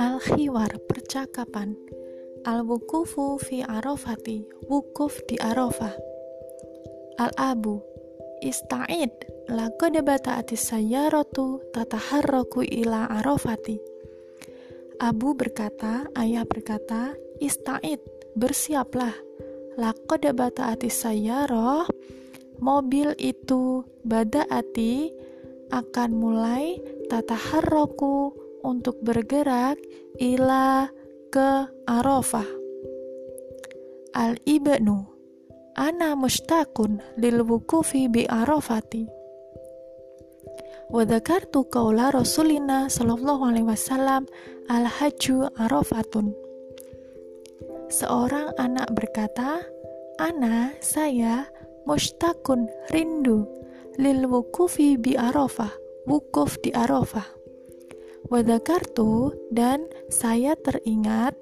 Al-Khiwar percakapan. Al-Wukufu fi Arafati Wukuf di Arafah. Al-Abu Ista'id Laqad bata'atis sayyaratu tataharraku ila Arafati. Abu berkata, ayah berkata, Ista'id, bersiaplah. Laqad bata'atis sayyarah Mobil itu bada'ati akan mulai tataharraku untuk bergerak ila ke Arafah. Al-Ibnu Ana mustakun lil wukufi bi Arafati. Wa qaula Rasulina sallallahu alaihi wasallam al-hajju Arafatun. Seorang anak berkata, "Ana, saya mustakun rindu lil wukufi bi Arafah, wukuf di Arafah." Wadakartu dan saya teringat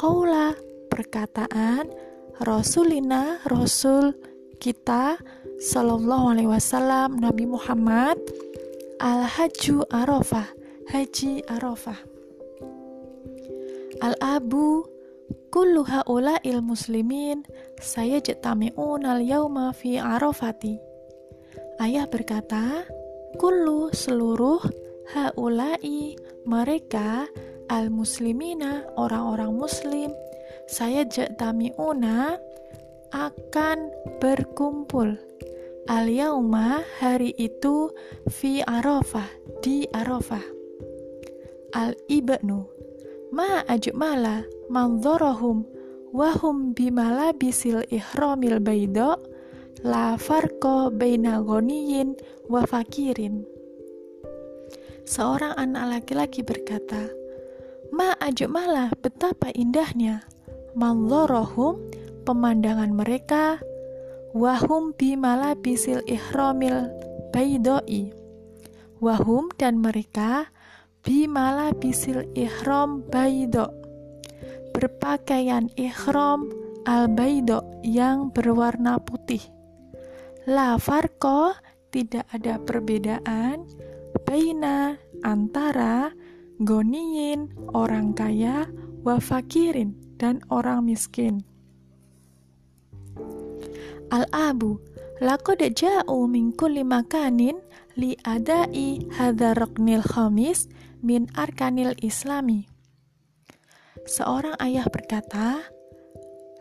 kaula perkataan Rasulina Rasul kita Sallallahu Alaihi Wasallam Nabi Muhammad Al Haju Arafah Haji Arafah Al Abu kullu haula il muslimin saya jetami'un al yauma fi arafati. Ayah berkata kullu seluruh haulai mereka al-muslimina orang-orang muslim saya una akan berkumpul al yauma hari itu fi arafah di arafah. Al ibnu ma ajmala manzarahum wahum bimala bisil ihramil baydo la farko baina ghaniyin wa fakirin. Seorang anak laki-laki berkata, Ma malah betapa indahnya Manzorohum pemandangan mereka. Wahum bimala bisil ihramil baidoi. Wahum dan mereka bimala bisil ihram baido Berpakaian ihram al baido yang berwarna putih La farko tidak ada perbedaan baina antara goniyin orang kaya wa fakirin dan orang miskin. Al-abu laqad ja'u min kulli makanin li adai hadza ruknil khamis min arkanil islami. Seorang ayah berkata,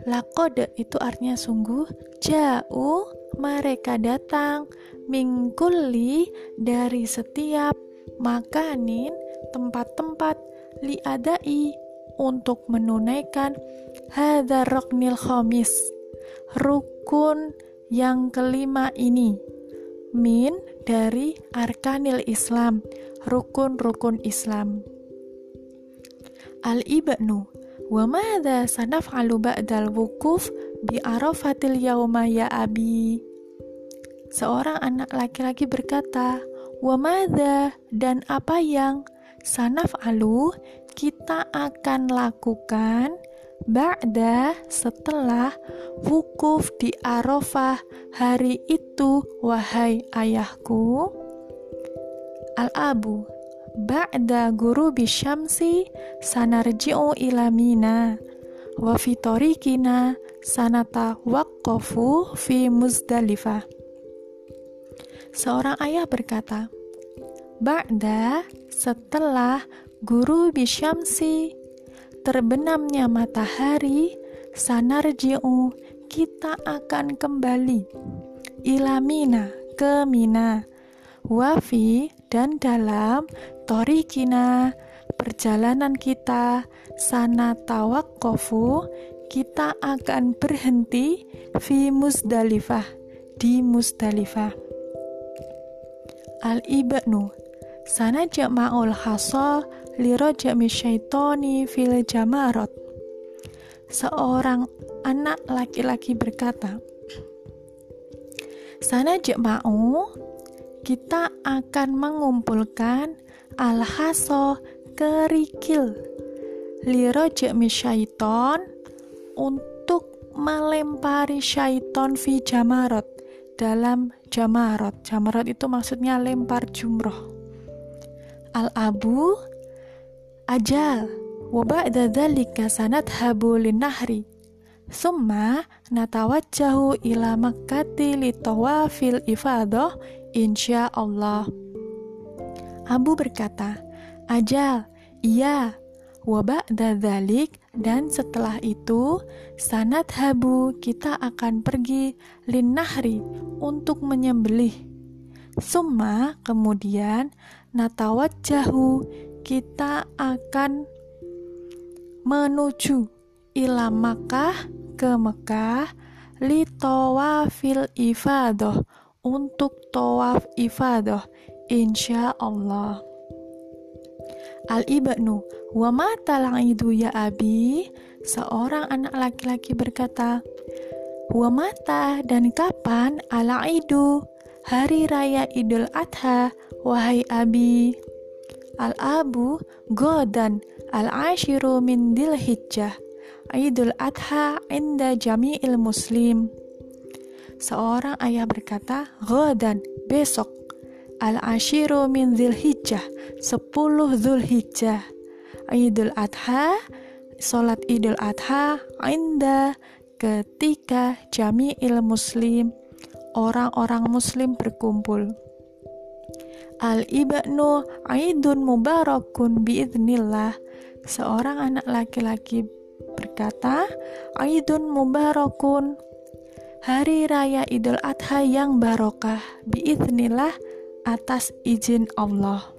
Lakode itu artinya sungguh, jauh mereka datang mingkuli dari setiap makanin tempat-tempat liadai untuk menunaikan hadar roknil khamis rukun yang kelima ini min dari arkanil Islam rukun-rukun Islam al-ibnu wa madza sanaf'alu ba'dal wukuf bi arafatil yauma ya abi Seorang anak laki-laki berkata, Wamada dan apa yang sanaf alu kita akan lakukan ba'da setelah wukuf di Arafah hari itu wahai ayahku? Al-Abu ba'da guru bisyamsi sanarji'u ila mina wa fitorikina sanata waqqafu fi muzdalifah. Seorang ayah berkata, Ba'da setelah guru bisyamsi terbenamnya matahari sanarji'u kita akan kembali ilamina ke Mina. Wafi dan dalam torikina perjalanan kita sana tawakkofu kita akan berhenti fi Musdalifah di Musdalifah Al-ibnu sana jama'ul hasa lirojami syaitoni fil jamarot. Seorang anak laki-laki berkata sana jama'u kita akan mengumpulkan al-haso kerikil lirojami syaiton untuk melempari syaiton fi jamarot dalam jamarot. Jamarot itu maksudnya lempar jumroh. Al-abu ajal wa ba'da dzalika sanadhabu nahri Summa natawajjahu ila makkati li tawafil ifadah insyaallah. Abu berkata, Ajal, iya, wabak dzalik dan setelah itu sanat habu kita akan pergi linnahri untuk menyembelih. Summa kemudian natawajjahu kita akan menuju ila Makkah ke Mekah li tawafil ifadah untuk tawaf ifadah insya Allah al ibnu wa mata itu ya abi? Seorang anak laki-laki berkata wa mata dan kapan ala idu? Hari raya idul adha wahai abi. Al abu godan al ashiru min dil hijjah Idul Adha inda jami'il muslim. Seorang ayah berkata, Ghadan, besok. Al-ashiru min hijjah, sepuluh hijjah. Idul Adha, Salat Idul Adha, inda ketika jami'il muslim, orang-orang muslim berkumpul. Al-ibnu aidun mubarakun biidnillah. Seorang anak laki-laki berkata, Aidun Mubarakun, Hari Raya Idul Adha yang barokah, biiznillah atas izin Allah.